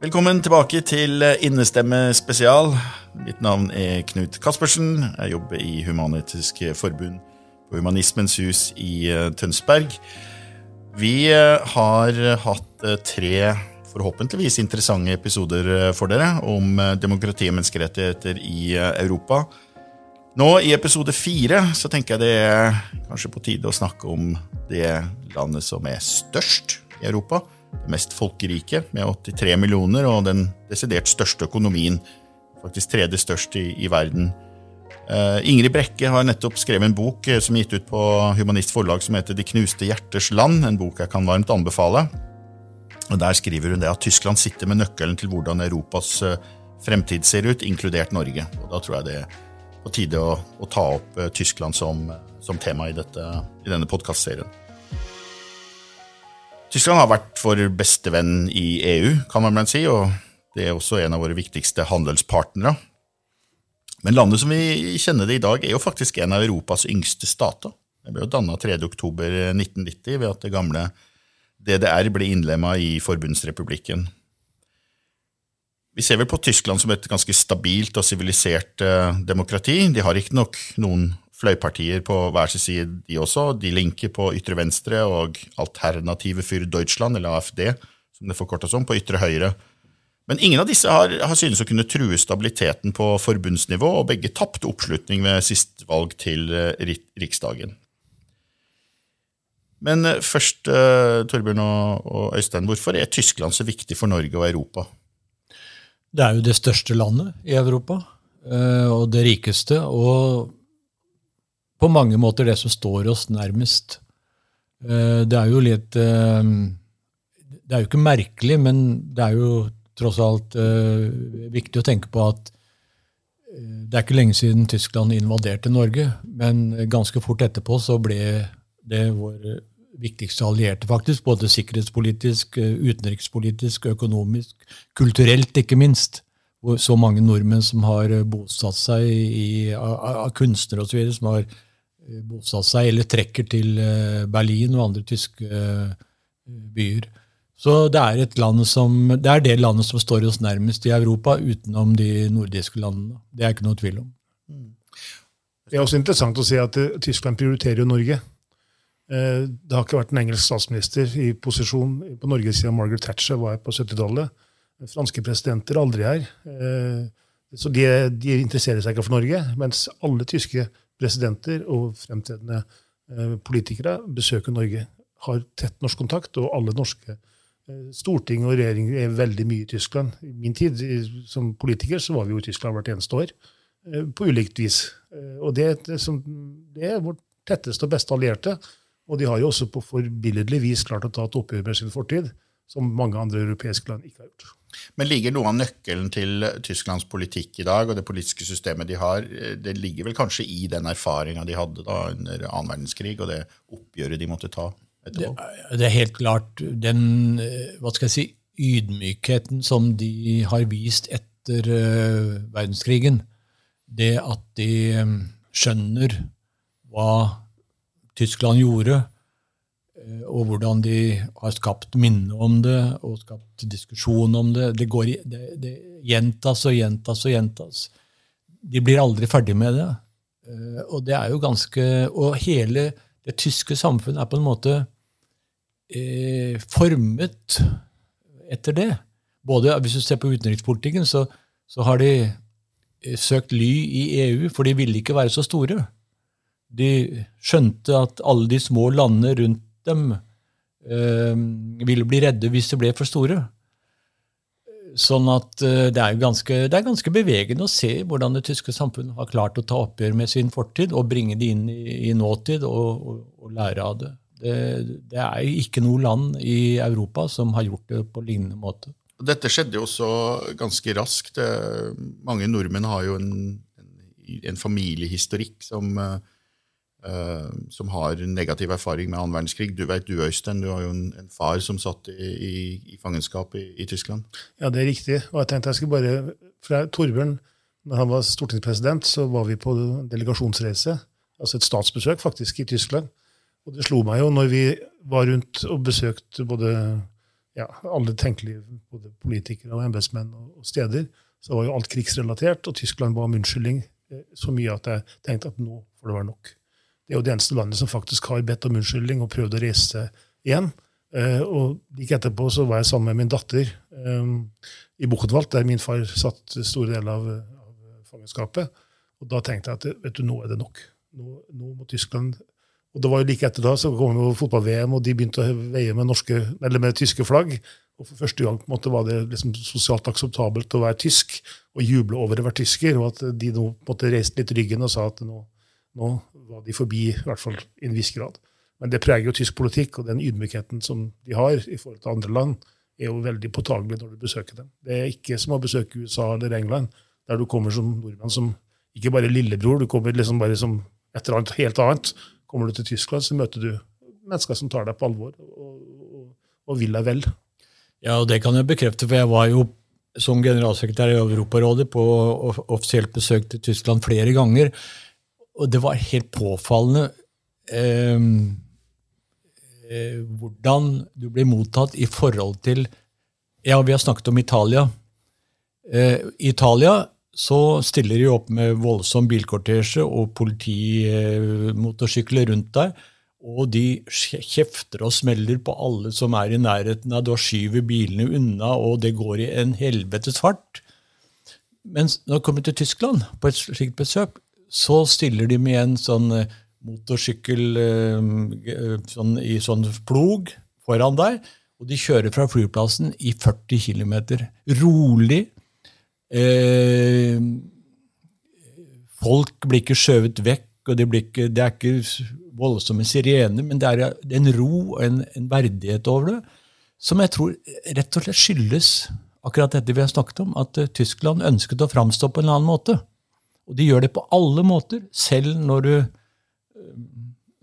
Velkommen tilbake til Innestemme spesial. Mitt navn er Knut Kaspersen. Jeg jobber i Human-Etisk Forbund på Humanismens hus i eh, Tønsberg. Vi eh, har hatt eh, tre forhåpentligvis interessante episoder for dere om demokrati og menneskerettigheter i Europa. Nå i episode fire så tenker jeg det er kanskje på tide å snakke om det landet som er størst i Europa. Det mest folkerike, med 83 millioner, og den desidert største økonomien. Faktisk tredje størst i, i verden. Uh, Ingrid Brekke har nettopp skrevet en bok uh, som er gitt ut på Humanist Forlag som heter De knuste hjerters land, en bok jeg kan varmt anbefale. Og Der skriver hun det at Tyskland sitter med nøkkelen til hvordan Europas uh, fremtid ser ut, inkludert Norge. Og Da tror jeg det er på tide å, å ta opp Tyskland som, som tema i, dette, i denne podkastserien. Tyskland har vært vår beste venn i EU, kan man si, og det er også en av våre viktigste handelspartnere. Men landet som vi kjenner det i dag, er jo faktisk en av Europas yngste stater. Det ble jo danna 3.10.1990 ved at det gamle DDR ble innlemma i Forbundsrepublikken. Vi ser vel på Tyskland som et ganske stabilt og sivilisert eh, demokrati. De har ikke nok noen fløypartier på hver sin side, de også. De linker på ytre venstre og Alternative für Deutschland, eller AFD, som det forkortes om, på ytre høyre. Men ingen av disse har, har synes å kunne true stabiliteten på forbundsnivå, og begge tapte oppslutning ved sist valg til uh, Riksdagen. Men uh, først, uh, Torbjørn og, Øystein, hvorfor er Tyskland så viktig for Norge og Europa? Det er jo det største landet i Europa, og det rikeste, og på mange måter det som står oss nærmest. Det er jo litt Det er jo ikke merkelig, men det er jo tross alt uh, viktig å tenke på at det er ikke lenge siden Tyskland invaderte Norge, men ganske fort etterpå så ble det vår viktigste allierte, faktisk. Både sikkerhetspolitisk, eh, utenrikspolitisk, økonomisk, kulturelt, ikke minst. Så mange nordmenn som har bosatt seg i, av, av kunstnere osv. som har bosatt seg eller trekker til Berlin og andre tyske byer. Så det er, som, det er, det landet som står oss nærmest i Europa, utenom de nordiske landene. Det er ikke noe tvil om. Det er også interessant å se at eh, Tyskland prioriterer jo Norge. Eh, det har ikke vært en engelsk statsminister i posisjon på Norge siden Margaret Thatcher var på 70-tallet. Franske presidenter er aldri her. Eh, så de, de, interesserer seg ikke for Norge. Mens alle tyske presidenter og fremtredende politikere besøker Norge. Har tett norsk kontakt, og alle norske Eh, storting og regjering er veldig mye i Tyskland. I min tid som politiker så var vi jo i Tyskland hvert eneste år. Eh, på ulikt vis. Eh, og det, det er vårt tetteste og beste allierte. Og de har jo også på forbilledlig vis klart å ta et oppgjør med sin fortid, som mange andre europeiske land ikke har gjort. Men ligger noe av nøkkelen til Tysklands politikk i dag og det politiske systemet de har, det ligger vel kanskje i den erfaringa de hadde da under annen verdenskrig, og det oppgjøret de måtte ta? Det, det, er helt klart den eh, hva skal jeg si, ydmykheten som de har vist etter uh, verdenskrigen. Det at de skjønner hva Tyskland gjorde, og hvordan de har skapt minne om det og skapt diskusjon om det. Det, går, det, det gjentas og gjentas og gjentas. De blir aldri ferdig med det. Uh, og det er jo ganske, og hele det tyske samfunnet er på en måte eh, formet etter det. Både Hvis du ser på utenrikspolitikken, så, så har de eh, søkt ly i EU, for de ville ikke være så store. De skjønte at alle de små landene rundt dem eh, ville bli redde hvis de ble for store. Sånn at eh, det er, ganske, det er ganske bevegende å se hvordan det tyske samfunnet har klart å ta oppgjør med sin fortid og bringe det inn i, i nåtid og, og, og, lære av det. det. det. er ikke noe land i Europa som har gjort det på lignende måte. Dette skjedde jo også ganske raskt. Eh, mange nordmenn har jo en, en familiehistorikk som som har negativ erfaring med annen verdenskrig. Du vet du, Øystein, du har jo en, en far som satt i, i, i fangenskap i, i, Tyskland. Ja, det er riktig. Og jeg tenkte jeg skulle bare, fra Torbjørn, når han var stortingspresident, så var vi på delegasjonsreise, altså et statsbesøk faktisk, i Tyskland. Og det slo meg jo når vi var rundt og besøkte både ja, alle tenkelige både politikere og embetsmenn og, steder, så var jo alt krigsrelatert, og Tyskland ba om unnskyldning eh, så mye at jeg tenkte at nå får det være nok. Det er jo det eneste landet som faktisk har bedt om unnskyldning og prøvd å reise igjen. Uh, og like etterpå så var jeg sammen med min datter um, i Buchenwald, der min far satt store deler av, av fangenskapet. Og da tenkte jeg at vet du, nå er det nok. Nå, nå må Tyskland og det var jo Like etter da så kom jo fotball-VM, og de begynte å veie med, norske, med tyske flagg. Og For første gang på en måte var det liksom sosialt akseptabelt å være tysk og juble over å være tysker. Og at de nå på en reiste litt ryggen og sa at nå, nå var de forbi, i hvert fall i en viss grad. Men det preger jo tysk politikk, og den ydmykheten som de har i forhold til andre land, er jo veldig påtagelig når du besøker dem. Det er ikke som å besøke USA eller England, der du kommer som nordmann som ikke bare lillebror, du kommer liksom bare som et eller annet helt annet. Kommer du til Tyskland, så møter du mennesker som tar deg på alvor og, og, og vil deg vel. Ja, og det kan jeg bekrefte, for jeg var jo som generalsekretær i Europarådet på offisielt besøk til Tyskland flere ganger. Og det var helt påfallende eh, eh, hvordan du blir mottatt i forhold til Ja, vi har snakket om Italia. Eh, Italia så stiller de opp med voldsom bilkortesje og politimotorsykler rundt deg. Og de kjefter og smeller på alle som er i nærheten av. Da skyver bilene unna, og det går i en helvetes fart. Mens når de kommer til Tyskland på et slikt besøk, så stiller de med en sånn eh, motorsykkel eh, sånn, i sånn plog foran deg, og de kjører fra flyplassen i 40 km. Rolig, Eh, folk blir ikke skjøvet vekk, og det, ikke, det er ikke voldsomme sirener, men det er en ro og en, en, verdighet over det som jeg tror rett og slett skyldes akkurat dette vi har snakket om, at Tyskland ønsket å framstå på en annen måte. Og de gjør det på alle måter, selv når, du,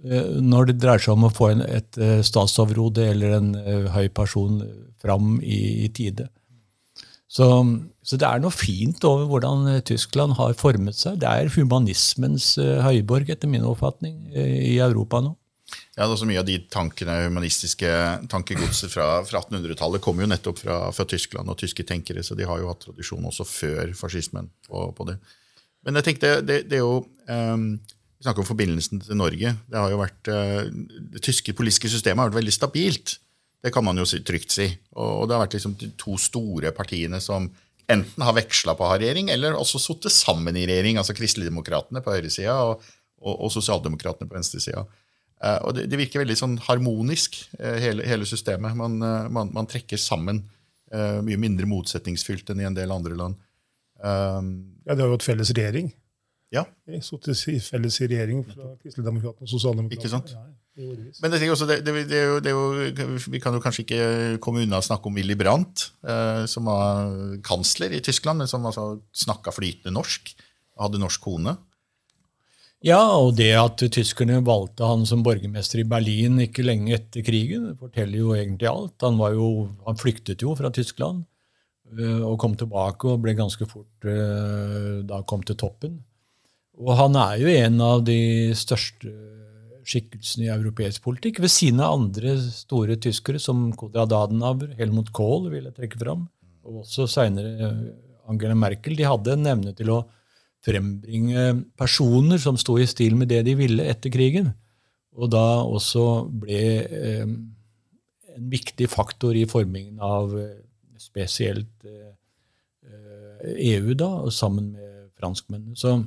uh, når det dreier seg om å få en, et uh, statsoverhode eller en høy person fram i, i tide. Så, så, det er noe fint over hvordan eh, Tyskland har formet seg. Det er humanismens høyborg, etter min oppfatning, i Europa nå. Ja, det er så Mye av de tankene, humanistiske tankegodset fra, fra 1800-tallet kommer jo nettopp fra, fra, Tyskland og tyske tenkere, så de har jo hatt tradisjon også før fascismen på, på det. Men jeg tenkte, det, det er jo um, Vi snakker om forbindelsen til Norge. Det har jo vært, uh, det tyske politiske systemet har vært veldig stabilt. Det kan man jo trygt si. Og det har vært liksom de to store partiene som enten har veksla på å ha regjering, eller også sittet sammen i regjering. Altså Kristeligdemokratene på høyresida og, og, og Sosialdemokratene på venstresida. Uh, og det, det, virker veldig sånn harmonisk, uh, hele, hele, systemet. Man, uh, man, man, trekker sammen. mye mindre motsetningsfylt enn i en del andre land. Ja, det har jo hatt felles regjering. Ja. Sittet i felles regjering fra Kristelig demokrati og Sosialdemokratene. Ja. Men det, også, det, det, det, er jo, vi kan jo kanskje ikke komme unna å snakke om Willy Brandt, eh, som var kansler i Tyskland, men som altså snakka flytende norsk hadde norsk kone. Ja, og det at tyskerne valgte han som borgermester i Berlin ikke lenge etter krigen, forteller jo egentlig alt. Han, jo, han flyktet jo fra Tyskland og kom tilbake og ble ganske fort eh, da kom til toppen. Og han er jo en av de største skikkelsene i europeisk politikk, ved siden av andre store tyskere, som Konrad Adenauer, Helmut Kohl vil jeg trekke fram, og også seinere eh, Angela Merkel. De hadde en evne til å frembringe personer som sto i stil med det de ville etter krigen, og da også ble eh, en viktig faktor i formingen av eh, spesielt eh, EU, da, sammen med franskmennene. Så,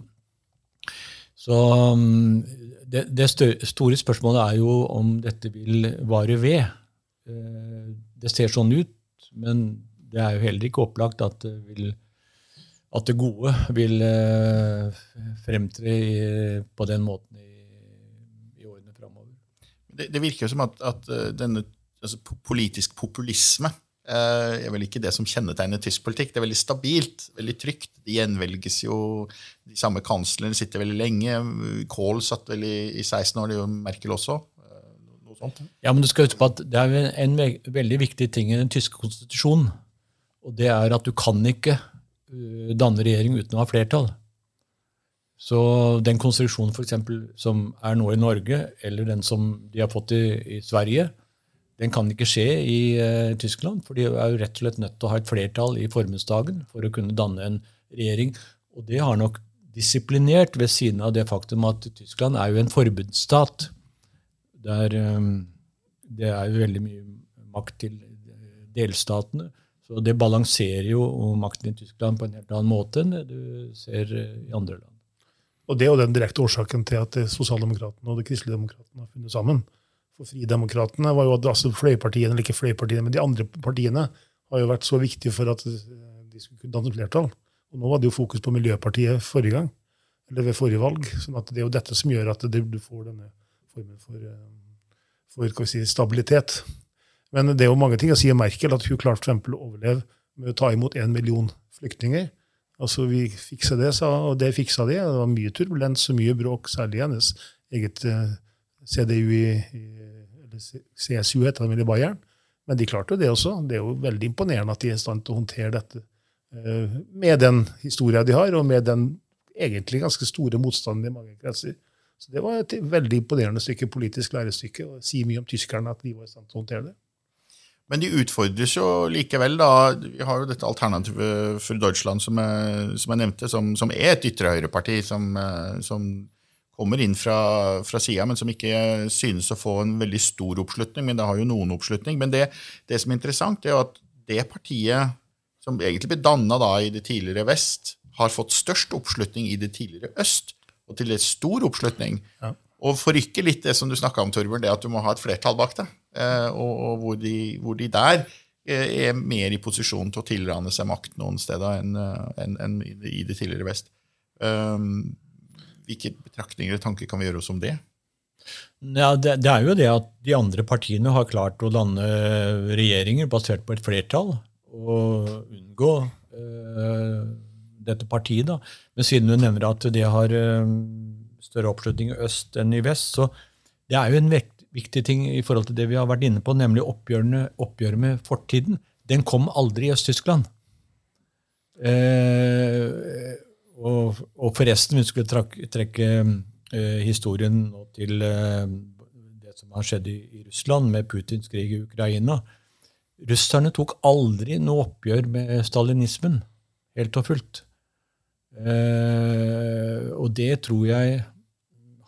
så um, det, det, store spørsmålet er jo om dette vil vare ved. Eh, det ser sånn ut, men det er jo heller ikke opplagt at det, vil, at det gode vil eh, fremtre på den måten i, i årene framover. Det, det, virker jo som at, at eh, denne altså, politisk populisme er vel ikke det som kjennetegner tysk politikk. Det er veldig stabilt, veldig trygt. De gjenvelges jo. De samme kanslerne sitter veldig lenge. Kohl satt vel i, i 16 år, det gjør Merkel også. Ja, men du skal huske på at Det er en veldig viktig ting i den tyske konstitusjonen. Og det er at du kan ikke uh, danne regjering uten å ha flertall. Så den konstruksjonen for eksempel, som er nå i Norge, eller den som de har fått i, i Sverige, Den kan ikke skje i uh, Tyskland, for de er jo rett og slett nødt til å ha et flertall i formuesdagen for å kunne danne en regjering. Og det har nok disiplinert ved siden av det faktum at Tyskland er jo en forbundsstat. Der um, det er jo veldig mye makt til delstatene. Så det balanserer jo makten i Tyskland på en helt annen måte enn det du ser i andre land. Og Det er jo den direkte årsaken til at sosialdemokratene og de kristelige demokratene har funnet sammen. For Fridemokratene var jo altså fløypartiene, eller ikke fløypartiene, men de andre partiene har jo vært så viktige for at de skulle kunne danne flertall. Og Nå var det jo fokus på Miljøpartiet forrige gang, eller ved forrige valg. sånn at det er jo dette som gjør at du får denne formen for, eh, for si, stabilitet. Men det er jo mange ting å si om Merkel, at hun klarte for å overleve med å ta imot én million flyktninger. Altså, Vi fiksa det, sa, og det fiksa de. Det var mye turbulens og mye bråk, særlig hennes eget uh, CDU i, i CSU, heter vel i Bayern. Men de klarte jo det også. Det er jo veldig imponerende at de er i stand til å håndtere dette uh, med den historien de har, og med den egentlig ganske store motstanden i mange kretser. Så Det var et veldig imponerende stykke politisk lærestykke. og Si mye om tyskerne at de var i stand til å håndtere det. Men de utfordres jo likevel. da. Vi har jo dette alternativet for Deutschland som jeg, som jeg nevnte, som, som, er et ytre høyreparti som, eh, som kommer inn fra, fra sida, men som ikke synes å få en veldig stor oppslutning. Men det har jo noen oppslutning. Men det, det som er interessant, er jo at det partiet som egentlig ble danna i det tidligere vest, har fått størst oppslutning i det tidligere øst, og til en stor oppslutning. Ja. Og forrykker litt det som du snakka om, Torbjørn, det at du må ha et flertall bak det. Eh, og, og hvor, de, hvor, de, der eh, er mer i posisjon til å tilrane seg makt noen steder enn en, en i det tidligere vest. Um, hvilke betraktninger og tanker kan vi gjøre oss om det? Ja, det, det, er jo det at de andre partiene har klart å lande regjeringer basert på et flertall, og unngå uh, dette partiet. da. Men siden du nevner at det har uh, større oppslutning i øst enn i vest, så det er jo en vekt, viktig ting i forhold til det vi har vært inne på, nemlig oppgjøret med fortiden. Den kom aldri i Øst-Tyskland. Eh, og, og, forresten, vi skulle trekke, trekke eh, historien til eh, det som har skjedd i, i, Russland med Putins krig i Ukraina. Russerne tok aldri noe oppgjør med stalinismen, helt og fullt. Eh, og det tror jeg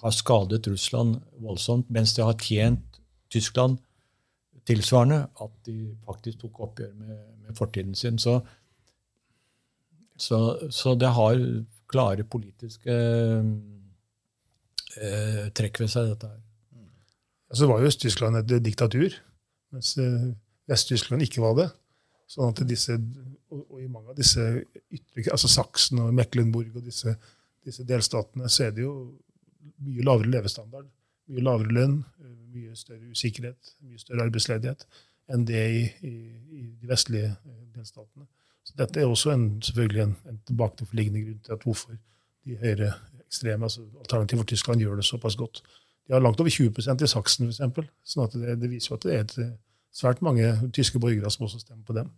har skadet Russland voldsomt, mens det har tjent Tyskland tilsvarende at de faktisk tok oppgjør med, med fortiden sin. Så, så, så, det har klare politiske eh, trekk ved seg, dette her. Altså, var jo Øst-Tyskland et diktatur, mens eh, Vest-Tyskland ikke var det. Sånn at disse, og, og, i mange av disse ytre, altså Saksen og Mecklenburg og disse, disse delstatene, så er det jo mye lavere levestandard, mye lavere lønn, mye større usikkerhet, mye større arbeidsledighet enn det i, i, i de vestlige eh, delstatene. Så Dette er også en, selvfølgelig en, en tilbakeforliggende grunn til at hvorfor de høyere ekstreme, altså Alternativet for Tyskland gjør det såpass godt. De har langt over 20 i Saksen, f.eks. Sånn at det, det, viser jo at det er et, eh, svært mange tyske borgere som også stemmer på dem.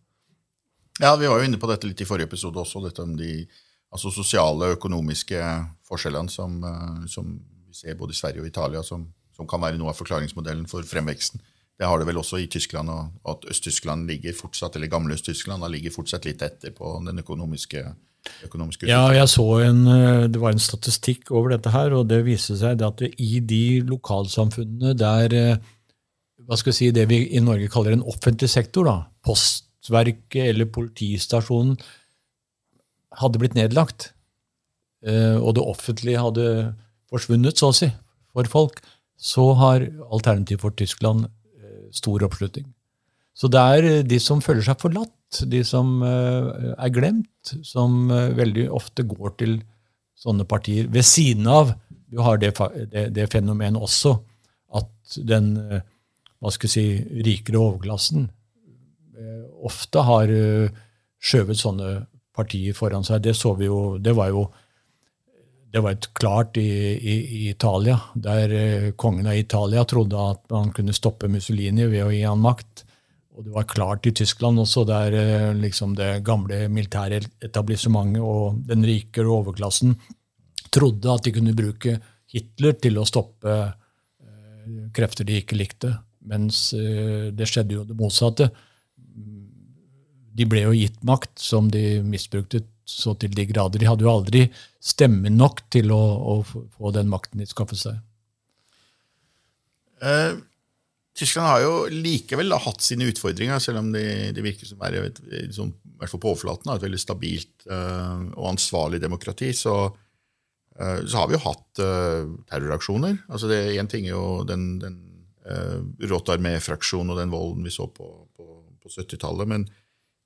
Ja, Vi var jo inne på dette litt i forrige episode også, dette om de altså sosiale og økonomiske forskjellene som, eh, som, vi ser både i Sverige og Italia, som, som, kan være noe av forklaringsmodellen for fremveksten. Det har det vel også i Tyskland, og at Øst-Tyskland ligger fortsatt, eller gamle Øst-Tyskland ligger fortsatt litt etter på den økonomiske, Ja, jeg så en, eh, Det var en statistikk over dette her, og det viste seg at i de lokalsamfunnene der eh, hva skal vi si, det vi i Norge kaller en offentlig sektor, da, Postverket eller politistasjonen, hadde blitt nedlagt, eh, og det offentlige hadde forsvunnet, så å si, for folk, så har Alternativ for Tyskland stor oppslutning. Så det er eh, de som føler seg forlatt, de som er glemt, som veldig ofte går til sånne partier. Ved siden av du har det, det, det fenomenet også at den hva skal jeg si, rikere overklassen ofte har skjøvet sånne partier foran seg. Det så vi jo Det var jo det var et klart i, i, i Italia, der eh, kongen av Italia trodde at man kunne stoppe Mussolini ved å gi han makt. Og det var klart i Tyskland også, der eh, liksom det gamle militære etablissementet og den rike overklassen trodde at de kunne bruke Hitler til å stoppe eh, krefter de ikke likte. Mens det skjedde jo det motsatte. De ble jo gitt makt som de misbrukte så til de grader. De hadde jo aldri stemme nok til å, å få den makten de skaffet seg. Eh, Tyskland har jo likevel da, hatt sine utfordringer, selv om det de virker som er vet, liksom, i hvert fall på overflaten, et veldig stabilt eh, og ansvarlig demokrati. Så, uh, så, har vi jo hatt uh, terroraksjoner. Altså det Én ting er jo den, den uh, Rotarmé-fraksjonen og den volden vi så på, på, på 70-tallet, men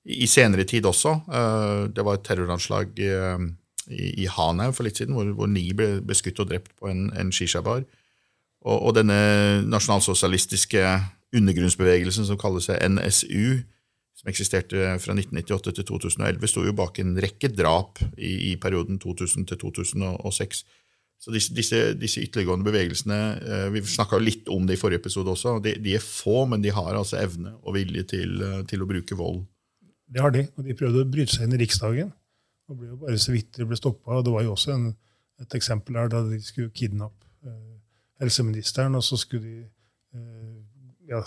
i, senere tid også. det var et terroranslag i, i Hanau for litt siden, hvor, ni ble, skutt og drept på en, en shishabar. Og, og denne nasjonalsosialistiske undergrunnsbevegelsen som kaller seg NSU, som eksisterte fra 1998 til 2011, sto jo bak en rekke drap i, i perioden 2000 til 2006. Så disse, disse, disse ytterliggående bevegelsene eh, Vi snakka litt om det i forrige episode også. De, de, er få, men de har altså evne og vilje til, eh, til, å bruke vold. Det har de, og de prøvde å bryte seg inn i Riksdagen. og ble jo bare så vidt de ble stoppa. Det var jo også en, et eksempel her da de skulle kidnappe eh, helseministeren, og så skulle de eh, ja,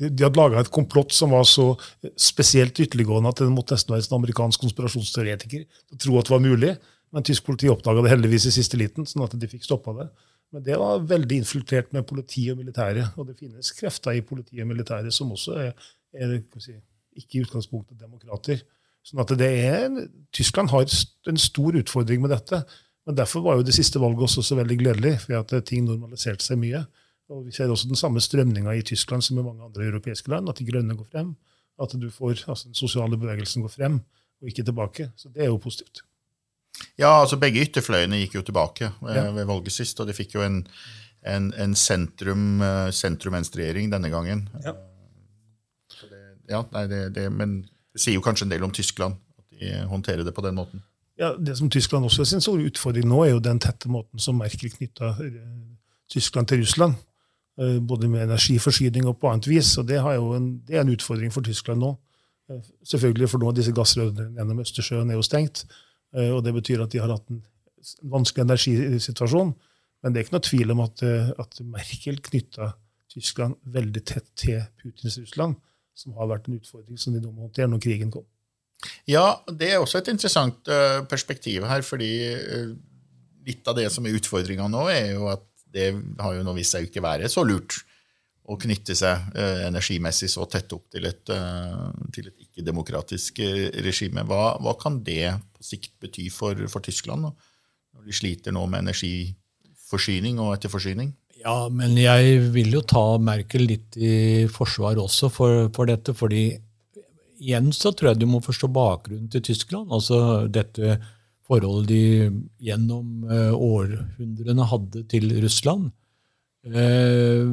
de, de hadde laga et komplott som var så spesielt ytterliggående at det måtte nesten være en amerikansk konspirasjonsteoretiker til tro at det var mulig. Men tysk politi oppdaga det heldigvis i siste liten, sånn at de fikk stoppa det. Men det var veldig infiltrert med politi og militære. Og det finnes krefter i politi og militære som også er, er si, ikke i utgangspunktet demokrater. Sånn at det er, Tyskland har en stor utfordring med dette. Men Derfor var jo det siste valget også så veldig gledelig, for at ting normaliserte seg mye. Og Vi ser også den samme strømninga i Tyskland som i mange andre europeiske land, at de grønne går frem. At du får, altså den sosiale bevegelsen går frem, og ikke tilbake. Så det er jo positivt. Ja, altså begge ytterfløyene gikk jo tilbake ved, ja. ved valget sist, og de fikk jo en, en, en sentrum, eh, sentrum-venstre-regjering denne gangen. Ja. Ja nei, det, det, men det sier jo kanskje en del om Tyskland, at de håndterer det på den måten. Ja, Det som Tyskland også er sin store utfordring nå, er jo den tette måten som Merkel knytta eh, Tyskland til Russland. Eh, både med energiforsyning og på annet vis. og Det, en, det er en utfordring for Tyskland nå. Eh, selvfølgelig, for nå disse gassrørene gjennom Østersjøen er jo stengt. og Det betyr at de har hatt en vanskelig energisituasjon. Men det er ikke noe tvil om at, at Merkel knytta Tyskland veldig tett til Putins Russland, som har vært en utfordring som de nå må håndtere når krigen kom. Ja, det er også et interessant uh, perspektiv her, fordi uh, litt av det som er utfordringa nå, er jo at det har jo nå vist seg ikke være så lurt å knytte seg uh, energimessig så tett opp til et, et ikke-demokratisk regime. Hva, hva, kan det på sikt bety for, for Tyskland, når de sliter nå med energiforsyning og etterforsyning? Ja, men jeg vil jo ta Merkel litt i forsvar også for, for dette. fordi igjen så tror jeg du må forstå bakgrunnen til Tyskland. Altså dette forholdet de gjennom uh, århundrene hadde til Russland. Uh,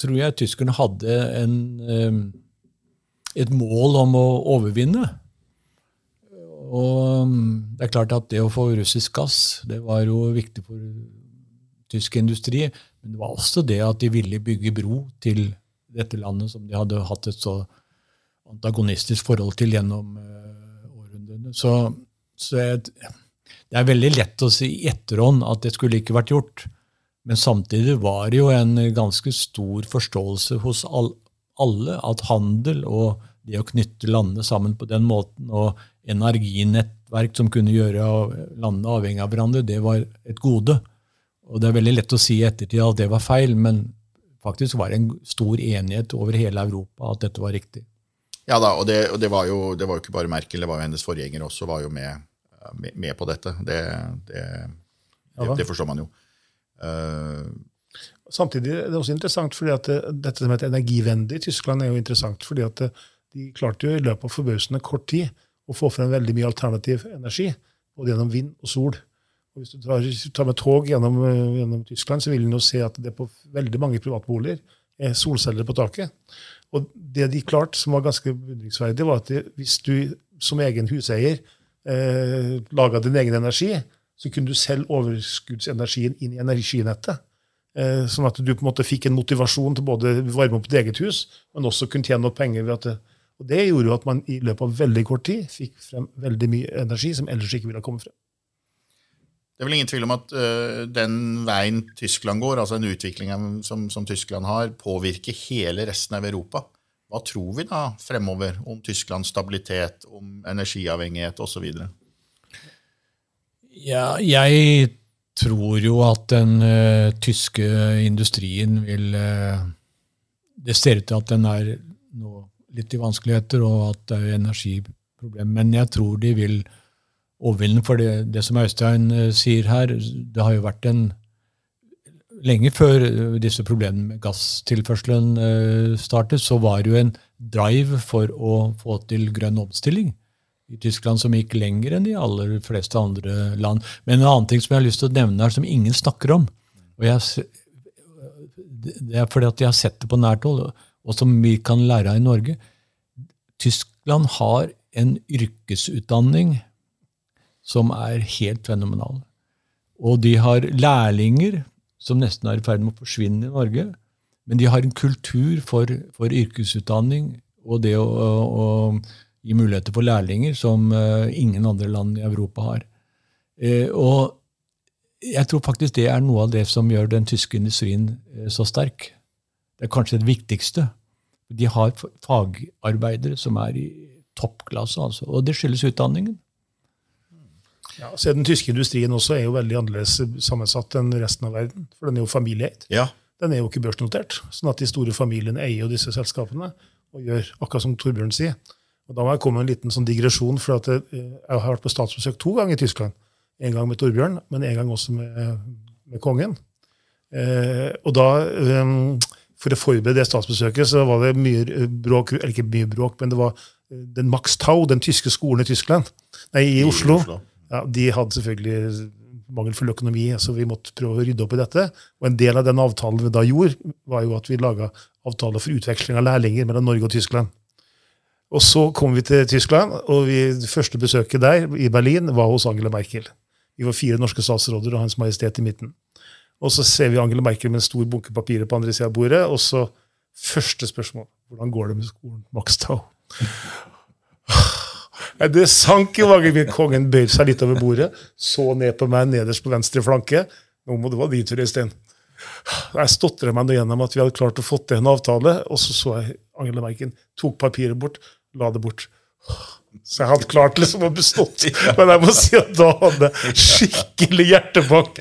tror jeg tyskerne hadde en, uh, et mål om å overvinne. Og um, det er klart at det å få russisk gass det var jo viktig for tysk industri. Men det var også det at de ville bygge bro til dette landet som de hadde hatt et så antagonistisk forhold til gjennom uh, århundrene. Så, så jeg, det er veldig lett å si i etterhånd at det skulle ikke vært gjort. Men samtidig var det jo en ganske stor forståelse hos all, alle at handel og det å knytte landene sammen på den måten, og energinettverk som kunne gjøre landene avhengig av hverandre, det var et gode. Og Det er veldig lett å si i ettertid at det var feil, men faktisk var det en stor enighet over hele Europa at dette var riktig. Ja da, og, det, og det, var jo, det, var jo, ikke bare Merkel, det var jo hennes forgjenger også var jo med, med, med på dette. Det, det, forstår man jo. Uh, Samtidig er det også interessant, fordi at dette som heter energivennlig i Tyskland, er jo interessant, fordi at de klarte jo i løpet av forbausende kort tid å få frem veldig mye alternativ energi, både gjennom vind og sol. Og hvis du tar, tar med tog gjennom, gjennom, Tyskland, så vil du se at det på veldig mange privatboliger er solceller på taket. Og det de klarte, som var ganske beundringsverdig, var at hvis du som egen huseier eh, laga din egen energi, så kunne du selge overskuddsenergien inn i energinettet. Eh, sånn at du på en måte fikk en motivasjon til både varme opp ditt eget hus, men også kunne tjene opp penger. ved at det, og Det gjorde jo at man i løpet av veldig kort tid fikk frem veldig mye energi som ellers ikke ville ha kommet frem. Det er vel ingen tvil om at uh, den veien Tyskland går, altså en utvikling som, som, Tyskland har, påvirker hele resten av Europa. Hva tror vi da fremover om Tysklands stabilitet, om energiavhengighet osv.? Ja, jeg tror jo at den uh, tyske industrien vil uh, Det ser ut til at den er nå litt i vanskeligheter, og at det er energiproblem. Men jeg tror de vil overvinne. For det, det som Øystein uh, sier her, det har jo vært en Lenge før disse problemene med gasstilførselen startet, så var det jo en drive for å få til grønn omstilling i Tyskland som gikk lenger enn de aller fleste andre land. Men en annen ting som jeg har lyst til å nevne her, som ingen snakker om og jeg, Det er fordi at jeg har sett det på nært hold, og som vi kan lære av i Norge. Tyskland har en yrkesutdanning som er helt fenomenal. Og de har lærlinger som nesten er i ferd med å forsvinne i Norge. Men de har en kultur for, for yrkesutdanning og det å, å gi muligheter for lærlinger som uh, ingen andre land i Europa har. Uh, og jeg tror faktisk det er noe av det som gjør den tyske industrien uh, så sterk. Det er kanskje det viktigste. De har fagarbeidere som er i toppklasse, altså, og det skyldes utdanningen. Ja, så Den tyske industrien også er jo veldig annerledes sammensatt enn resten av verden. For den er jo familieeid. Ja. Den er jo ikke børsnotert. sånn at de store familiene eier jo disse selskapene og gjør akkurat som Torbjørn sier. Og Da må jeg komme med en liten sånn digresjon. for jeg, eh, jeg har vært på statsbesøk to ganger i Tyskland. En gang med Torbjørn, men en gang også med, med kongen. Eh, og da, um, For å forberede det statsbesøket så var det mye bråk, eller ikke mye bråk, men det var eh, den Max Tau, den tyske skolen i Tyskland, nei, i, I Oslo. Oslo. Ja, de hadde selvfølgelig mangelfull økonomi, så vi måtte prøve å rydde opp i dette. Og En del av den avtalen vi da gjorde, var jo at vi laga avtaler for utveksling av lærlinger mellom Norge og Tyskland. Og så kom vi til Tyskland, og vi, det første besøket der, i Berlin, var hos Angela Merkel. Vi var fire norske statsråder og Hans Majestet i midten. Og så ser vi Angela Merkel med en stor bunke papirer på andre sida av bordet, og så første spørsmål hvordan går det med skolen Max Tau? Det sank i magen. Kongen bøyde seg litt over bordet, så ned på meg nederst på venstre flanke. Nå må det være din tur, Øystein. Jeg stotra meg gjennom at vi hadde klart å få til en avtale, og så så jeg Angela Merkel tok papiret bort la det bort. Så jeg hadde klart liksom å bestått. Men jeg må si at da hadde jeg skikkelig hjertebank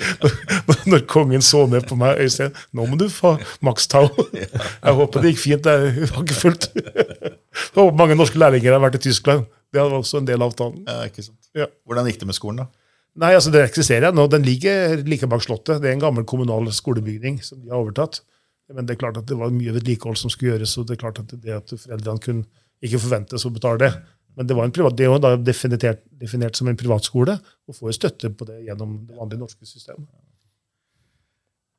når kongen så ned på meg. Øystein, nå må du få Max Tau. Jeg håper det gikk fint. Jeg har ikke fulgt. Jeg håper mange norske lærlinger har vært i Tyskland. Det var også en del av avtalen. Ja, ikke sant. Ja. Hvordan gikk det med skolen, da? Nei, altså Det eksisterer nå. Den ligger like bak Slottet. Det er en gammel kommunal skolebygning som de har overtatt. Men det er klart at det var mye vedlikehold som skulle gjøres, og det er klart at det at foreldrene kunne ikke forventes å betale det. Men det, var en privat, det er jo da definert, definert som en privatskole, og får støtte på det gjennom det vanlige norske systemet.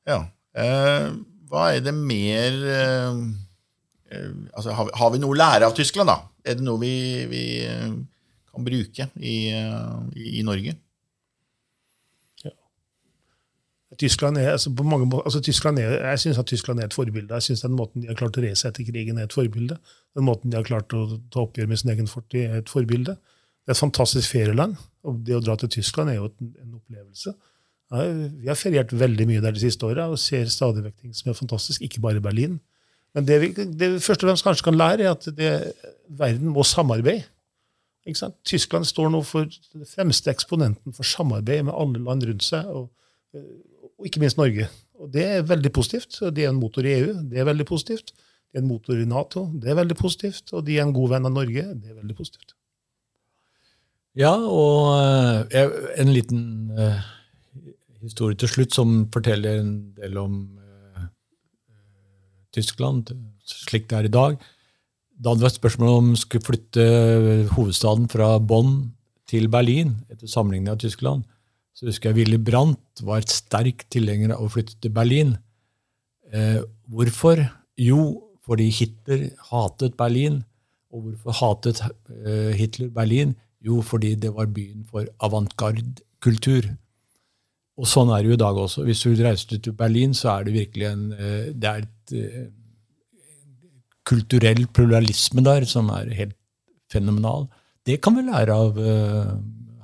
Ja. Eh, hva er det mer eh, eh altså, har, vi, har, vi, noe å lære av Tyskland, da? Er det noe vi, vi eh, kan bruke i, eh, i, i Norge? Tyskland er, altså mange altså Tyskland er, Jeg syns Tyskland er et forbilde. Jeg synes Den måten de har klart å reise etter krigen, er et forbilde. Den måten de har klart å ta oppgjør med sin egen fortid, er et forbilde. Det er et fantastisk ferieland. og Det å dra til Tyskland er jo en opplevelse. Ja, vi har feriert veldig mye der de siste åra og ser stadig vekk ting som er fantastisk, ikke bare Berlin. Men det vi, det vi først og fremst kanskje kan lære, er at det, verden må samarbeide. Tyskland står nå for den fremste eksponenten for samarbeid med alle land rundt seg. og og ikke minst Norge. Og Det er veldig positivt. De er en motor i EU. Det er veldig positivt. De er en motor i Nato. Det er veldig positivt. Og de er en god venn av Norge. Det er veldig positivt. Ja, og uh, en liten uh, historie til slutt som forteller en del om Tyskland slik det er i dag. Da hadde det vært spørsmål om skulle flytte hovedstaden fra Bonn til Berlin etter sammenligning av Tyskland så husker jeg Willy Brandt var et sterk tilhenger av å flytte til Berlin. Eh, hvorfor? Jo, fordi Hitler hatet Berlin. Og hvorfor hatet eh, Hitler Berlin? Jo, fordi det var byen for avantgarde-kultur. Og sånn er det jo i dag også. Hvis du reiser til Berlin, så er det virkelig en eh, det er et eh, kulturell pluralisme der som er helt fenomenal. Det kan vi lære av eh,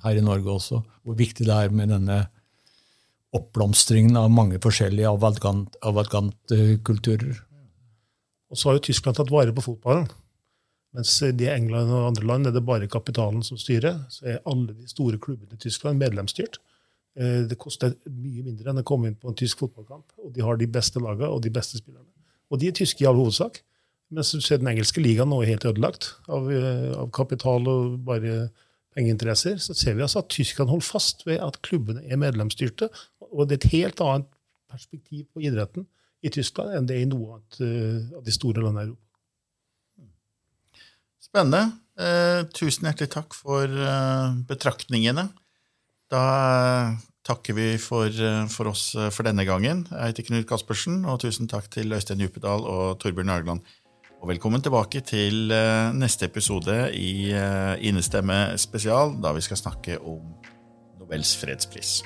her i Norge også hvor viktig det er med denne oppblomstringen av mange forskjellige avantgante kulturer. Og så har jo Tyskland tatt vare på fotballen. Mens i England og andre land er det bare kapitalen som styrer. Så er alle de store klubbene i Tyskland medlemsstyrt. Eh, det koster mye mindre enn å komme inn på en tysk fotballkamp. Og de har de beste lagene og de beste spillerne. Og de er tyske i all hovedsak. Mens du ser den engelske ligaen nå er helt ødelagt av, eh, av kapital og bare pengeinteresser. Så ser vi altså at Tyskland holder fast ved at klubbene er medlemsstyrte. Og det er et helt annet perspektiv på idretten i Tyskland enn det er i noe annet uh, av de store landene i Europa. Spennende. Eh, tusen hjertelig takk for eh, betraktningene. Da eh, takker vi for, eh, for, oss eh, for denne gangen. Jeg heter Knut Caspersen, og tusen takk til Øystein Djupedal og Torbjørn Argland. Og velkommen tilbake til neste episode i Innestemme spesial, da vi skal snakke om Nobels fredspris.